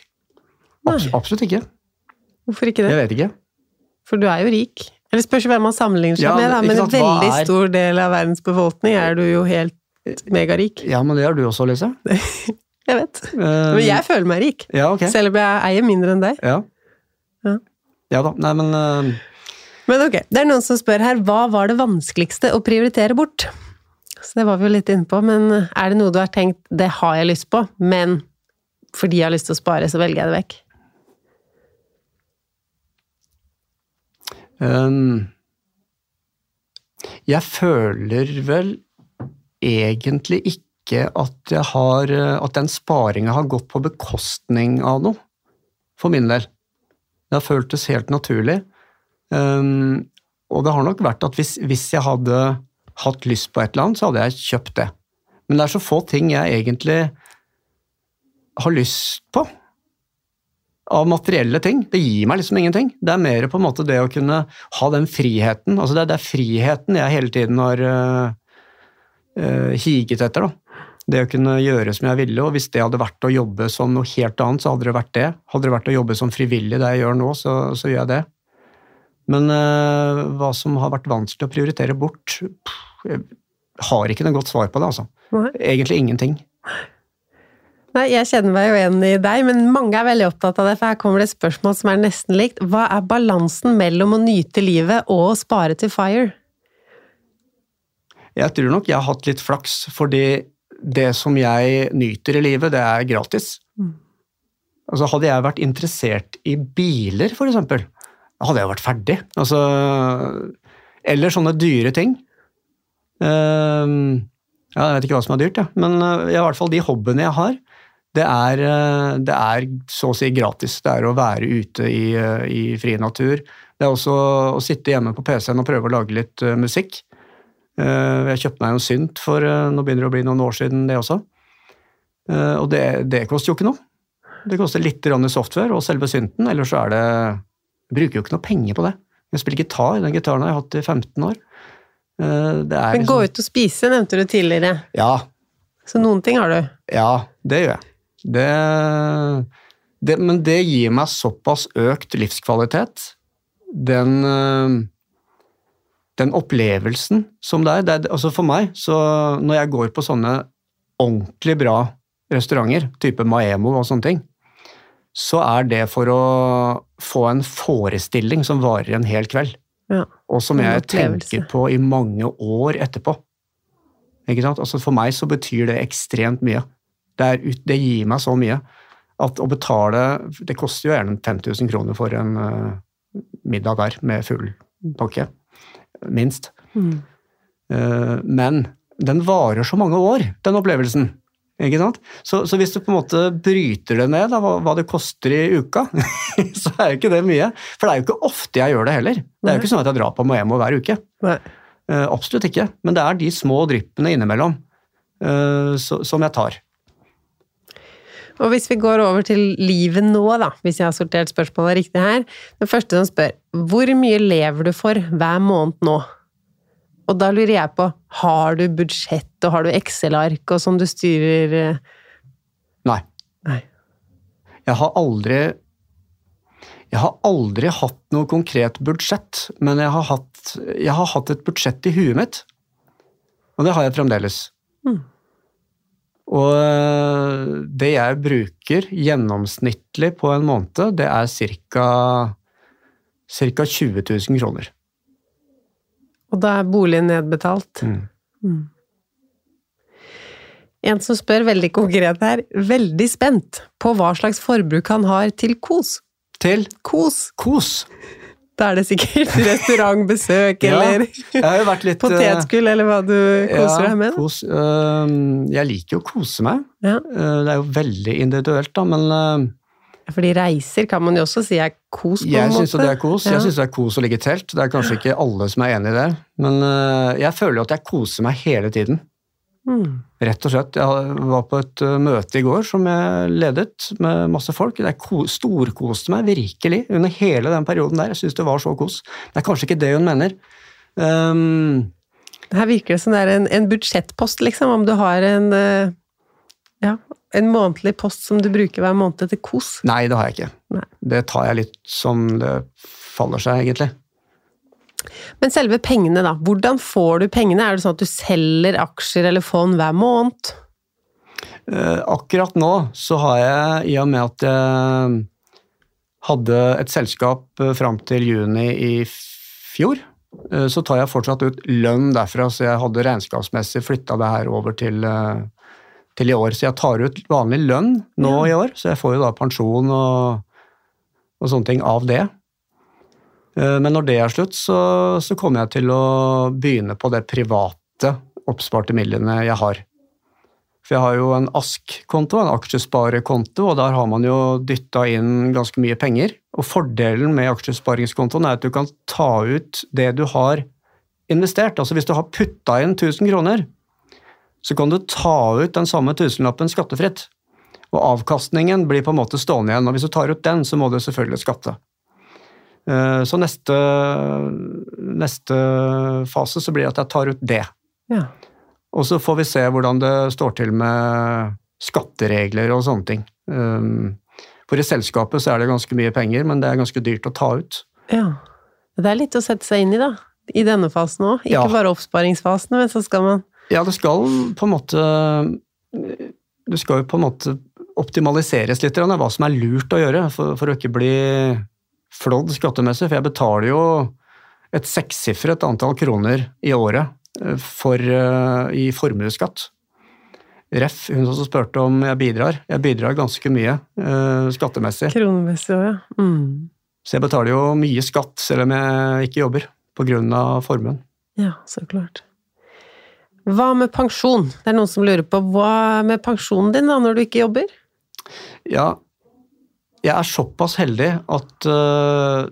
Abs, Nei. absolutt ikke. Hvorfor ikke det? Jeg vet ikke. For du er jo rik. Eller spørs hvem man sammenligner seg Ja, med, da. men en sant, veldig er- stor del av verdens befolkning er du jo helt megarik. Ja, men det er du også, Lise. Jeg vet. Eh, Men jeg føler meg rik. Ja, okay. Selv om jeg eier mindre enn deg. Ja. Ja. ja da. Nei, men eh, Men ok, det er noen som spør her, hva var det vanskeligste å prioritere bort? Så det var vi jo litt inne på, men er det noe du har tenkt, det har jeg lyst på, men fordi jeg har lyst til å spare, så velger jeg det vekk? Um, jeg føler vel egentlig ikke at jeg har At den sparinga har gått på bekostning av noe, for min del. Det har føltes helt naturlig. Um, og det har nok vært at hvis, hvis jeg hadde hatt lyst på et eller annet, så hadde jeg kjøpt det. Men det er så få ting jeg egentlig har lyst på. av materielle ting. Det gir meg liksom ingenting. Det er mer på en måte det å kunne ha den friheten. Altså det, er, det er friheten jeg hele tiden har uh, uh, higet etter. da. Det å kunne gjøre som jeg ville, og hvis det hadde vært å jobbe som noe helt annet, så hadde det vært det. Hadde det vært å jobbe som frivillig, det jeg gjør nå, så, så gjør jeg det. Men uh, hva som har vært vanskelig å prioritere bort pff, Jeg har ikke noe godt svar på det, altså. Nei. Egentlig ingenting. Nei, jeg kjenner meg jo igjen i deg, men mange er veldig opptatt av det, for her kommer det et spørsmål som er nesten likt. Hva er balansen mellom å nyte livet og å spare til fire? Jeg tror nok jeg har hatt litt flaks, fordi det som jeg nyter i livet, det er gratis. Mm. Altså, hadde jeg vært interessert i biler, for eksempel, hadde jeg vært ferdig. Altså, eller sånne dyre ting. Uh, ja, jeg vet ikke hva som er dyrt, ja. men uh, i hvert fall de hobbyene jeg har, det er, uh, det er, så å si gratis. Det er å være ute i, uh, i fri natur. Det er også å sitte hjemme på PC-en og prøve å lage litt musikk. jeg kjøpte meg jo en synt for nå begynner det å bli noen år siden, det også. og det, det koster jo ikke noe. Det koster litt software og selve synten, ellers så er det Jeg bruker jo ikke noe penger på det. Jeg spiller gitar, den gitaren har jeg hatt i 15 år. Det er Men gå ut og spise, nevnte du tidligere. Ja, Så noen ting har du. ja, det gjør jeg. Det, det, men det gir meg såpass økt livskvalitet. Den, øh, den opplevelsen som det er. Det er altså for meg, så når jeg går på sånne ordentlig bra restauranter, type Maemo og sånne ting, så er det for å få en forestilling som varer en hel kveld. Ja. Og som jeg tenker på i mange år etterpå. Ikke sant? Altså for meg så betyr det ekstremt mye. Det, er, det gir meg så mye at å betale Det koster jo gjerne 5000 kroner for en uh, middag der med full pakke. Minst. Mm. Uh, men den varer så mange år, den opplevelsen. Ikke sant? Så, så hvis du på en måte bryter det ned, da, hva, hva det koster i uka, så er jo ikke det mye. For det er jo ikke ofte jeg gjør det heller. Det er jo ikke sånn at jeg drar på Moemo hver uke. Eh, absolutt ikke. Men det er de små dryppene innimellom uh, så, som jeg tar. Og hvis vi går over til livet nå, da, hvis jeg har sortert spørsmålet riktig her. Den første som spør hvor mye lever du for hver måned nå? Og da lurer jeg på, har du budsjett og har du Excel-ark og som du styrer eh? Nei. Nei. Jeg har aldri jeg har aldri hatt noe konkret budsjett, men jeg har hatt, jeg har hatt et budsjett i huet mitt. Og det har jeg fremdeles. Mm. Og øh, det jeg bruker gjennomsnittlig på en måned, det er ca. 20 000 kroner. Og da er boligen nedbetalt. Mm. En som spør veldig konkret her, veldig spent på hva slags forbruk han har til kos. Til Kos! kos. Da er det sikkert restaurantbesøk Ja, eller potetgull, eller hva du koser deg med. Kos, øh, jeg liker jo å kose meg. Ja. Øh, det er jo veldig individuelt, da, men Fordi reiser kan man jo også si er kos, på jeg en syns måte. Synes det er kos. Ja. Jeg synes det er kos å ligge i telt. Det er kanskje ikke alle som er enig i det, men øh, jeg føler jo at jeg koser meg hele tiden. Mm. Rett og slett. Jeg var på et øh, møte i går som jeg ledet med masse folk. Jeg ko- storkoste meg virkelig under hele den perioden der. Jeg syns det var så kos. Det er kanskje ikke det hun mener. Um, Her virker det som det er en, en budsjettpost, liksom, om du har en eh, ja, en månedlig post som du bruker hver måned til kos. nei, det har jeg ikke. Nei. Det tar jeg litt som det faller seg, egentlig. Men selve pengene, da. Hvordan får du pengene? Er det sånn at du selger aksjer eller fond hver måned? Eh, Akkurat nå så har jeg, i og med at jeg hadde et selskap eh, fram til juni i fjor, eh, så tar jeg fortsatt ut lønn derfra, så jeg hadde regnskapsmessig flytta det her over til, til i år. Så jeg tar ut vanlig lønn nå i år, så jeg får jo da pensjon og, og sånne ting av det. Eh, Men når det er slutt, så, så kommer jeg til å begynne på det private oppsparte midlene jeg har. For jeg har jo en ASK-konto, en aksjesparekonto, og der har man jo dytta inn ganske mye penger. Og fordelen med aksjesparingskontoen er at du kan ta ut det du har investert. Altså hvis du har putta inn 1000 kroner, så kan du ta ut den samme tusenlappen skattefritt. Og avkastningen blir på en måte stående igjen, og hvis du tar ut den, så må du selvfølgelig skatte. Eh, Så neste, neste fase så blir det at jeg tar ut det. Ja. Og så får vi se hvordan det står til med skatteregler og sånne ting. Um, For i selskapet så er det ganske mye penger, men det er ganske dyrt å ta ut. ja. Det er litt å sette seg inn i, da. I denne fasen òg. Ikke Ja. bare oppsparingsfasen, men så skal man Ja, det skal på en måte Det skal jo på en måte optimaliseres litt, hva som er lurt å gjøre for, for å ikke bli flådd skattemessig. For jeg betaler jo et sekssifret antall kroner i året eh, for, eh, i formuesskatt. Ref, hun som spurte om jeg bidrar. Jeg bidrar ganske mye eh, skattemessig. kronemessig òg, ja. Mm. Så jeg betaler jo mye skatt selv om jeg ikke jobber, av formuen. Ja, så klart. Hva med pensjon? Det er noen som lurer på hva med pensjonen din da, når du ikke jobber? Ja, jeg er såpass heldig at uh,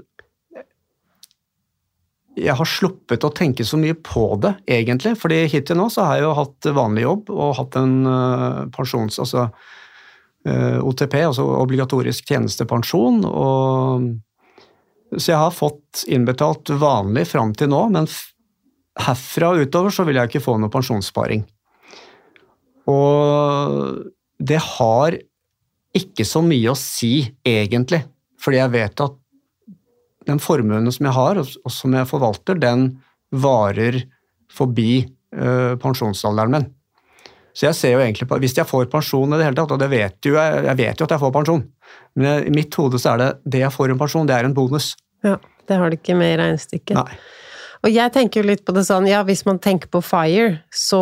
jeg har sluppet å tenke så mye på det, egentlig. fordi hittil nå så har jeg jo hatt vanlig jobb og hatt en uh, pensjons... Altså uh, OTP, altså obligatorisk tjenestepensjon. og Så jeg har fått innbetalt vanlig fram til nå, men herfra og utover så vil jeg ikke få noe pensjonssparing. Og det har ikke så mye å si, egentlig. Fordi jeg vet at den formuen som jeg har, og som jeg forvalter, den varer forbi uh, pensjonsalderen min. Så jeg ser jo egentlig på, Hvis jeg får pensjon i det hele tatt, og det vet jo, jeg, jeg vet jo at jeg får pensjon, men jeg, i mitt hode så er det det jeg får en pensjon, det er en bonus. Ja, det har du ikke med i regnestykket. Nei. Og jeg tenker jo litt på det sånn, ja, hvis man tenker på FIRE, så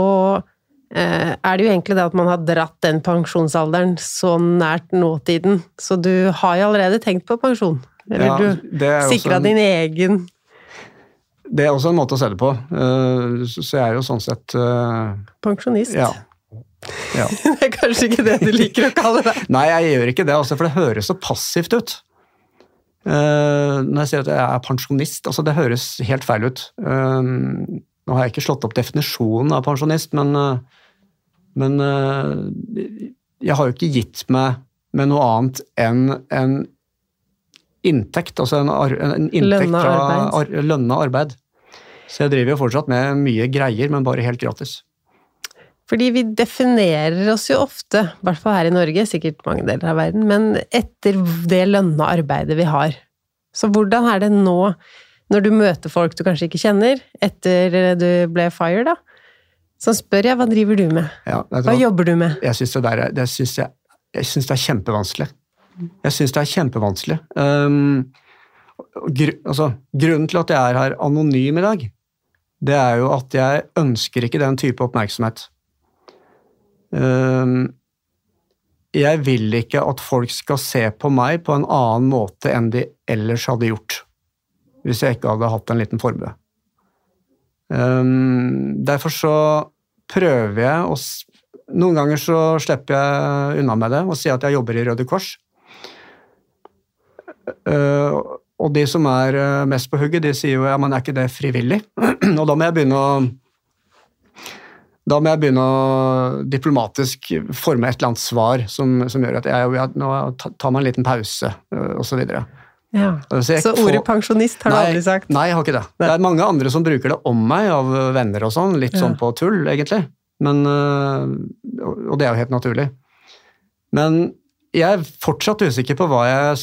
eh, er det jo egentlig det at man har dratt den pensjonsalderen så nært nåtiden. Så du har jo allerede tenkt på pensjon. Eller Ja, du sikra din egen Det er også en måte å se det på. Uh, Så så jeg er jo sånn sett uh, pensjonist. Ja. ja. det er kanskje ikke det du liker å kalle det. Nei, jeg gjør ikke det, altså, for det høres så passivt ut. Eh, når jeg sier at jeg er pensjonist, altså det høres helt feil ut. Eh, nå har jeg ikke slått opp definisjonen av pensjonist, men, eh, men jeg har jo ikke gitt meg med noe annet enn en inntekt, altså en, ar en inntekt fra ar lønna arbeid. Så jeg driver jo fortsatt med mye greier, men bare helt gratis. Fordi vi definerer oss jo ofte, i hvert fall her i Norge, sikkert mange deler av verden, men etter det lønna arbeidet vi har. Så hvordan er det nå, når du møter folk du kanskje ikke kjenner, etter du ble fire, da? Så spør jeg, hva driver du med? Ja, Hva hva? jobber du med? Jeg syns det, der det, synes jeg, jeg synes det er kjempevanskelig. Jeg syns det er kjempevanskelig. Um, gr altså, grunnen til at jeg er her anonym i dag, det er jo at jeg ønsker ikke den type oppmerksomhet. Um, jeg vil ikke at folk skal se på meg på en annen måte enn de ellers hadde gjort hvis jeg ikke hadde hatt en liten formue. Um, derfor så prøver jeg å Noen ganger så slipper jeg unna med det og sier at jeg jobber i Røde Kors. Uh, og de som er uh, mest på hugget, de sier jo ja, men er ikke det frivillig? og da må jeg begynne å da må jeg begynne å diplomatisk forme et eller annet svar som, som gjør at jeg, jeg nå tar meg en liten pause, uh, osv. Ja. Så så Så får- ordet pensjonist har du aldri sagt? Nei, jeg har ikke det. Det er mange andre som bruker det om meg, av venner og sånn. Litt Ja. sånn på tull, egentlig. Men, øh, og det er jo helt naturlig. Men jeg er fortsatt usikker på hva jeg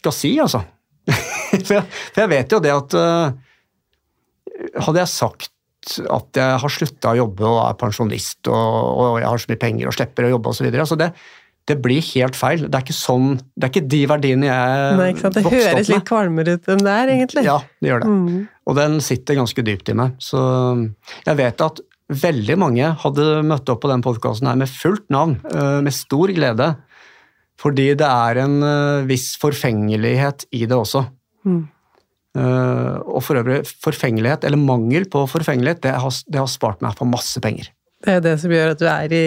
skal si, altså. for, jeg, for jeg vet jo det at øh, Hadde jeg sagt at jeg har slutta å jobbe og er pensjonist og, og jeg har så mye penger og slipper å jobbe osv. Altså det, det blir helt feil. Det er ikke sånn, det er ikke de verdiene jeg Nei, ikke sant? Det vokste opp høres litt kvalmere ut enn det er, egentlig. Ja, det gjør det. Mm. Og den sitter ganske dypt i meg. Så jeg vet at veldig mange hadde møtt opp på den podkasten her med fullt navn, øh, med stor glede. Fordi det er en øh, viss forfengelighet i det også. Mm. Øh, og for øvrig, forfengelighet, eller mangel på forfengelighet, det har, det har spart meg for masse penger. Det er jo det som gjør at du er i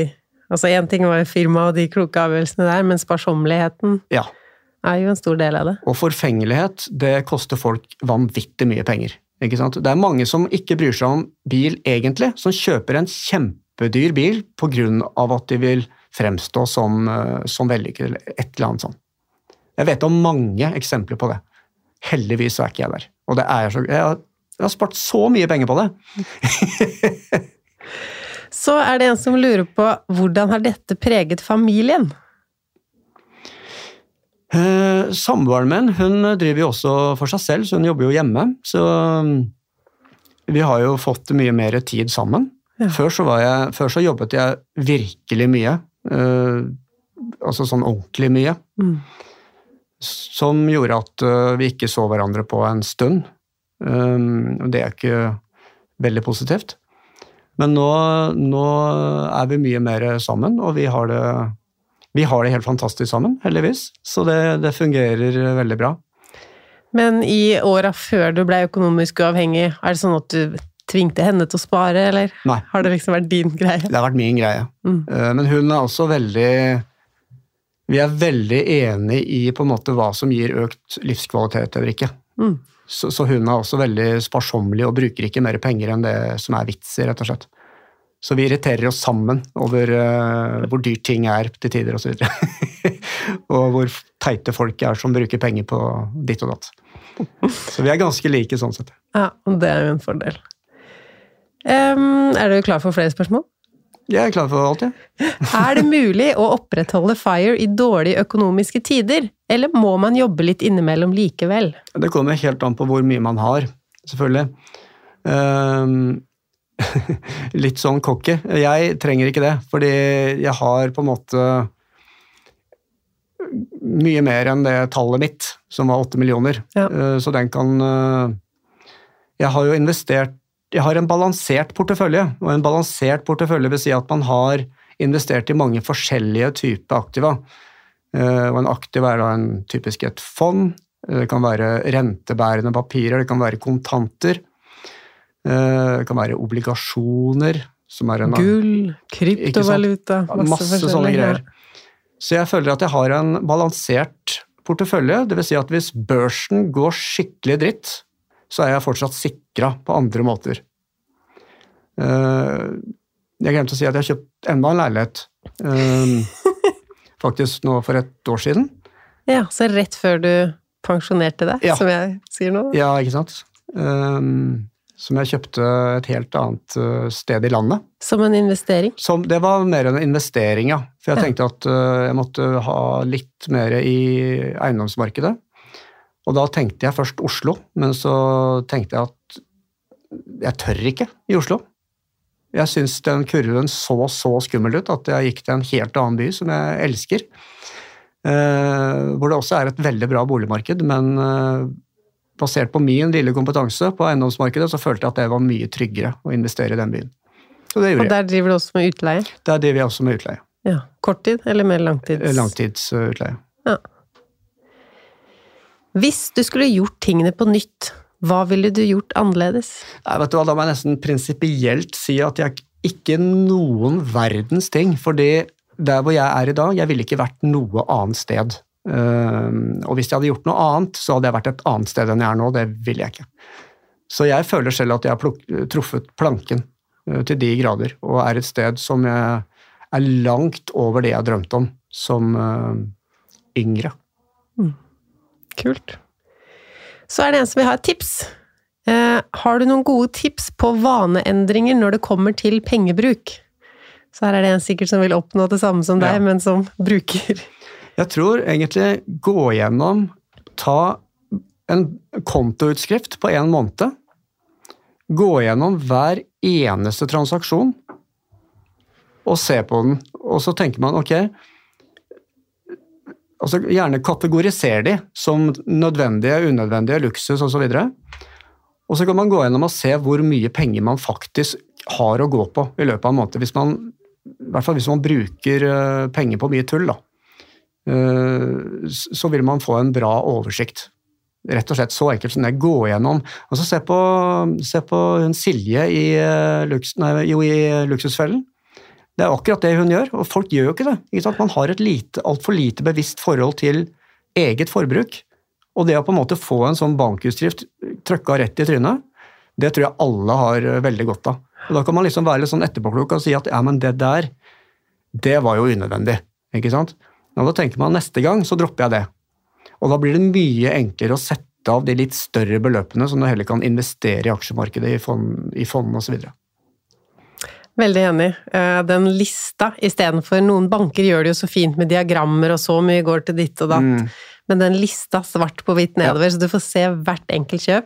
Altså, én ting var firmaet firma og de kloke avgjørelsene der, men sparsommeligheten Ja. er jo en stor del av det. Og forfengelighet, det koster folk vanvittig mye penger. Ikke sant? Det er mange som ikke bryr seg om bil egentlig, som kjøper en kjempedyr bil av at de vil fremstå som, eh, som vellykket eller et eller annet sånt. Jeg vet om mange eksempler på det. Heldigvis er ikke jeg der. Og det er så, jeg, har, jeg har spart så mye penger på det. Så er det en som lurer på hvordan har dette preget familien? Eh, Samboeren min hun driver jo også for seg selv, så hun jobber jo hjemme. Så mm, vi har jo fått mye mer tid sammen. Ja. Før, så var jeg, før så jobbet jeg virkelig mye. eh, altså sånn ordentlig mye. Mm. Som gjorde at eh, vi ikke så hverandre på en stund. Um, og det er ikke veldig positivt. Men nå, nå er vi mye mer sammen, og vi har det, vi har det helt fantastisk sammen, heldigvis. Så det, det fungerer veldig bra. Men i åra før du ble økonomisk uavhengig, er det sånn at du tvingte henne til å spare, eller Nei. har det liksom vært din greie? Det har vært min greie. Mm. Eh, Men hun er også veldig Vi er veldig enig i på en måte hva som gir økt livskvalitet eller ikke. Mm. Så, så hun er også veldig sparsommelig og bruker ikke mer penger enn det som er vits i, rett og slett. Så vi irriterer oss sammen over uh, hvor dyrt ting er til tider osv. Og, så og hvor teite folk er som bruker penger på ditt og datt. Så vi er ganske like sånn sett. Ja, og det er jo en fordel. Um, er du klar for flere spørsmål? Jeg er klar for alt, jeg. Er det mulig å opprettholde FIRE i dårlige økonomiske tider, eller må man jobbe litt innimellom likevel? Det kommer helt an på hvor mye man har, selvfølgelig. Ehm, litt sånn cocky. Jeg trenger ikke det, fordi jeg har på en måte mye mer enn det tallet mitt, som var åtte millioner. Ja. Eh, Så den kan eh, Jeg har jo investert Jeg har en balansert portefølje, og en balansert portefølje vil si at man har investert i mange forskjellige typer aktiva. Eh, Og en aktiv er da en, typisk et fond. Eh, Det kan være rentebærende papirer, det kan være kontanter. eh, Det kan være obligasjoner, som er en Gull, kryptovaluta, masse, masse sånne greier. Så jeg føler at jeg har en balansert portefølje. Dvs. Si at hvis børsen går skikkelig dritt, så er jeg fortsatt sikra på andre måter. Eh, Jeg glemte å si at jeg har kjøpt enda en leilighet. eh, Faktisk nå for et år siden. Ja, så rett før du pensjonerte deg, Ja. som jeg sier nå. Ja, ikke sant? Eh, Som jeg kjøpte et helt annet sted i landet. Som en investering. Som, det var mer en investering, ja. For jeg Ja. tenkte at jeg måtte ha litt mer i eiendomsmarkedet. Og da tenkte jeg først Oslo, men så tenkte jeg at jeg tør ikke i Oslo. Jeg syns den kurven så så skummel ut at jeg gikk til en helt annen by som jeg elsker. Eh, hvor det også er et veldig bra boligmarked, men eh, basert på min lille kompetanse på eiendomsmarkedet, så følte jeg at det var mye tryggere å investere i den byen. Så det Og gjorde jeg. der driver du også med utleie. Der driver jeg også med utleie. Ja. Kort tid eller mer langtids? Langtidsutleie. Ja. Hvis du skulle gjort tingene på nytt, hva ville du gjort annerledes? Nei, vet du hva, Da må jeg nesten prinsipielt si at jeg ikke noen verdens ting. fordi der hvor jeg er i dag, jeg ville ikke vært noe annet sted. Ehm, og hvis jeg hadde gjort noe annet, så hadde jeg vært et annet sted enn jeg er nå. Det vil jeg ikke. Så jeg føler selv at jeg har truffet planken eh, til de grader, og er et sted som jeg er langt over det jeg drømte om som eh, yngre. Kult. Så er det en som vil ha et tips. Eh, har du noen gode tips på vaneendringer når det kommer til pengebruk? Så her er det en sikkert som vil oppnå det samme som deg, Ja. men som bruker Jeg tror egentlig gå gjennom, ta en kontoutskrift på en måned. Gå gjennom hver eneste transaksjon og se på den. Og så tenker man ok altså Gjerne kategoriser de som nødvendige, unødvendige, luksus osv. Og så kan man gå gjennom og se hvor mye penger man faktisk har å gå på i løpet av en måned. Hvis man, I hvert fall hvis man bruker eh, penger på mye tull. da eh, så vil man få en bra oversikt. Rett og slett så enkelt som det. Gå gjennom. Altså se på, se på Silje i, eh, luks, nei, jo, i Luksusfellen. Det er akkurat det hun gjør, og folk gjør jo ikke det. Ikke sant? Man har et lite, altfor lite bevisst forhold til eget forbruk. Og det å på en måte få en sånn bankutskrift trøkka rett i trynet, det tror jeg alle har eh, veldig godt av. Og Da kan man liksom være litt sånn etterpåklok og si at ja, men det der Det var jo unødvendig, ikke sant? Og da tenker man neste gang så dropper jeg det. Og da blir det mye enklere å sette av de litt større beløpene som du heller kan investere i aksjemarkedet, i fond, i fond osv. Veldig enig. Eh, den lista istedenfor Noen banker gjør det jo så fint med diagrammer og så mye går til ditt og datt. Mm. Men den lista svart på hvitt nedover, ja. så du får se hvert enkelt kjøp.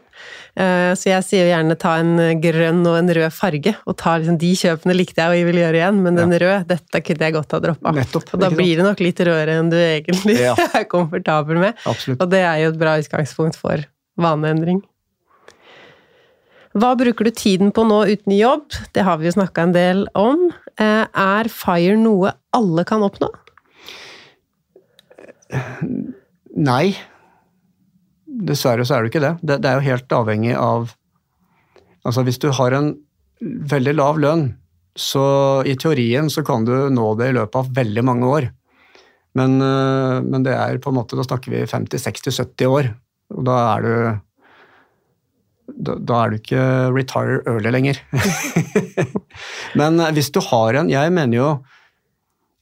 Eh, så jeg sier jo gjerne ta en grønn og en rød farge, og ta liksom de kjøpene likte jeg og jeg vil gjøre igjen, men den ja. røde, dette kunne jeg godt ha droppa. Og da blir det nok litt rødere enn du egentlig ja. er komfortabel med. Absolutt. Og det er jo et bra utgangspunkt for vaneendring. Hva bruker du tiden på nå uten jobb? Det har vi jo snakka en del om. Eh, er FIRE noe alle kan oppnå? Nei. Dessverre så er det ikke det. det. Det, er jo helt avhengig av Altså hvis du har en veldig lav lønn, så i teorien så kan du nå det i løpet av veldig mange år. Men, eh, men det er på en måte, da snakker vi 50-60-70 år. Og da er du da, da, er du ikke retire early lenger. Men eh, hvis du har en Jeg mener jo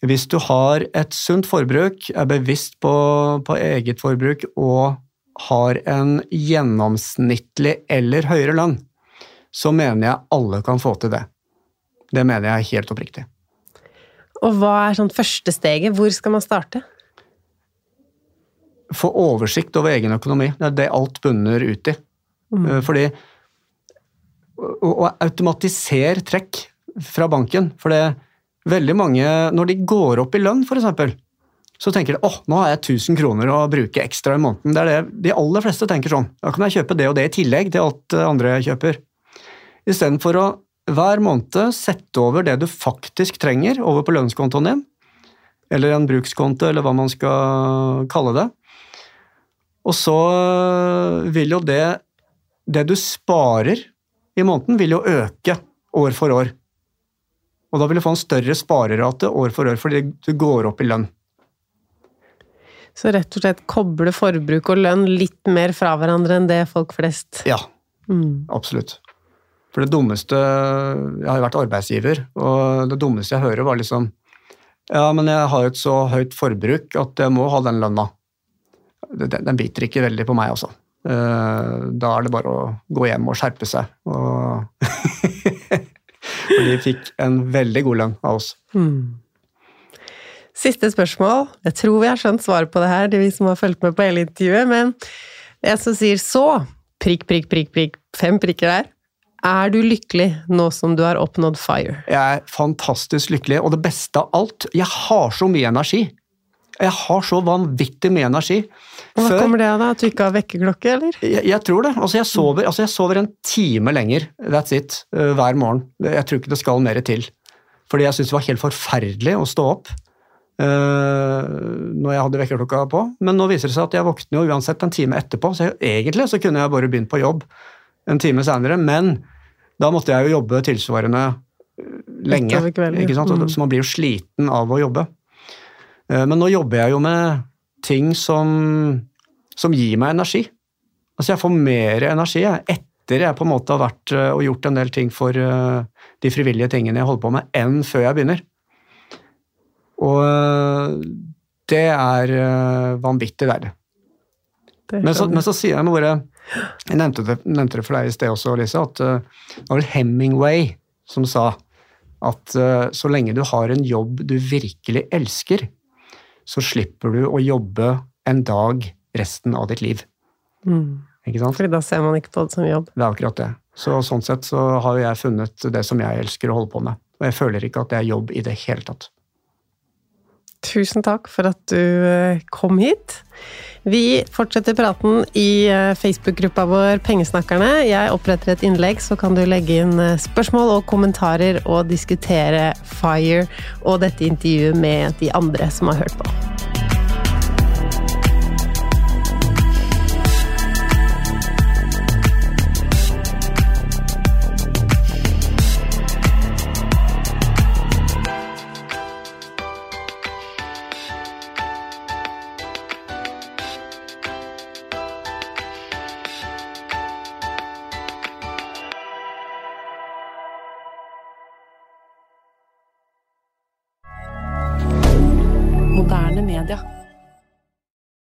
hvis du har et sunt forbruk, er bevisst på, på eget forbruk og har en gjennomsnittlig eller høyere lønn, så mener jeg alle kan få til det. Det mener jeg helt oppriktig. Og hva er sånn første steget? Hvor skal man starte? Få oversikt over egen økonomi. Det er det alt bunner ut i. Mm. Eh, fordi Å automatisere trekk fra banken. For det veldig mange, når de går opp i lønn, f.eks., så tenker de åh, nå har jeg 1000 kroner å bruke ekstra i måneden. Det er det de aller fleste tenker sånn. Da kan jeg kjøpe det og det i tillegg til alt andre jeg kjøper. Istedenfor å hver måned sette over det du faktisk trenger, over på lønnskontoen din, eller en brukskonto, eller hva man skal kalle det. Og så vil jo det det du sparer i måneden, vil jo øke år for år. Og da vil du få en større sparerate år for år, fordi du går opp i lønn. Så rett og slett koble forbruk og lønn litt mer fra hverandre enn det folk flest Ja, mm. absolutt. For det dummeste Jeg har jo vært arbeidsgiver, og det dummeste jeg hører, var liksom Ja, men jeg har jo et så høyt forbruk at jeg må ha den lønna. Den, den biter ikke veldig på meg, altså. Eh, da er det bare å gå hjem og skjerpe seg. Og de fikk en veldig god lønn av oss. Mm. Siste spørsmål. Jeg tror vi har skjønt svaret på det her, de vi som har fulgt med på hele intervjuet, men jeg som sier så, prikk, prikk, prikk, prikk, fem prikker der. Er du lykkelig nå som du har oppnådd FIRE? Jeg er fantastisk lykkelig, og det beste av alt, jeg har så mye energi. Jeg har så vanvittig mye energi. Hva Før, kommer det av? At du ikke har vekkerklokke, eller? Jeg, jeg, tror det. Altså jeg, sover, altså jeg, sover, en time lenger, that's it, uh, hver morgen. Jeg tror ikke det skal mer til. Fordi jeg syntes det var helt forferdelig å stå opp uh, når jeg hadde vekkerklokka på. Men nå viser det seg at jeg våkner jo uansett en time etterpå, så jeg, egentlig så kunne jeg bare begynt på jobb en time seinere. Men da måtte jeg jo jobbe tilsvarende eh, lenge, ikke sant? Mm. så man blir jo sliten av å jobbe. Eh, men nå jobber jeg jo med ting som, som gir meg energi. Altså jeg får mer energi etter jeg på en måte har vært eh, og gjort en del ting for eh, de frivillige tingene jeg holder på med, enn før jeg begynner. Og det er vanvittig deilig. Men så, men så sier jeg med våre Jeg nevnte det, nevnte det, for deg i sted også, Lise, at det var vel Hemingway som sa at så lenge du har en jobb du virkelig elsker, så slipper du å jobbe en dag resten av ditt liv. Mm. Ikke sant? Fordi da ser man ikke på det som jobb. Det er akkurat det. Så sånn sett så har jeg funnet det som jeg elsker å holde på med. Og jeg føler ikke at det er jobb i det hele tatt. Tusen takk for at du eh, kom hit. Vi fortsetter praten i eh, Facebook-gruppa vår Pengesnakkerne. Jeg oppretter et innlegg, så kan du legge inn eh, spørsmål og kommentarer og diskutere FIRE og dette intervjuet med de andre som har hørt på.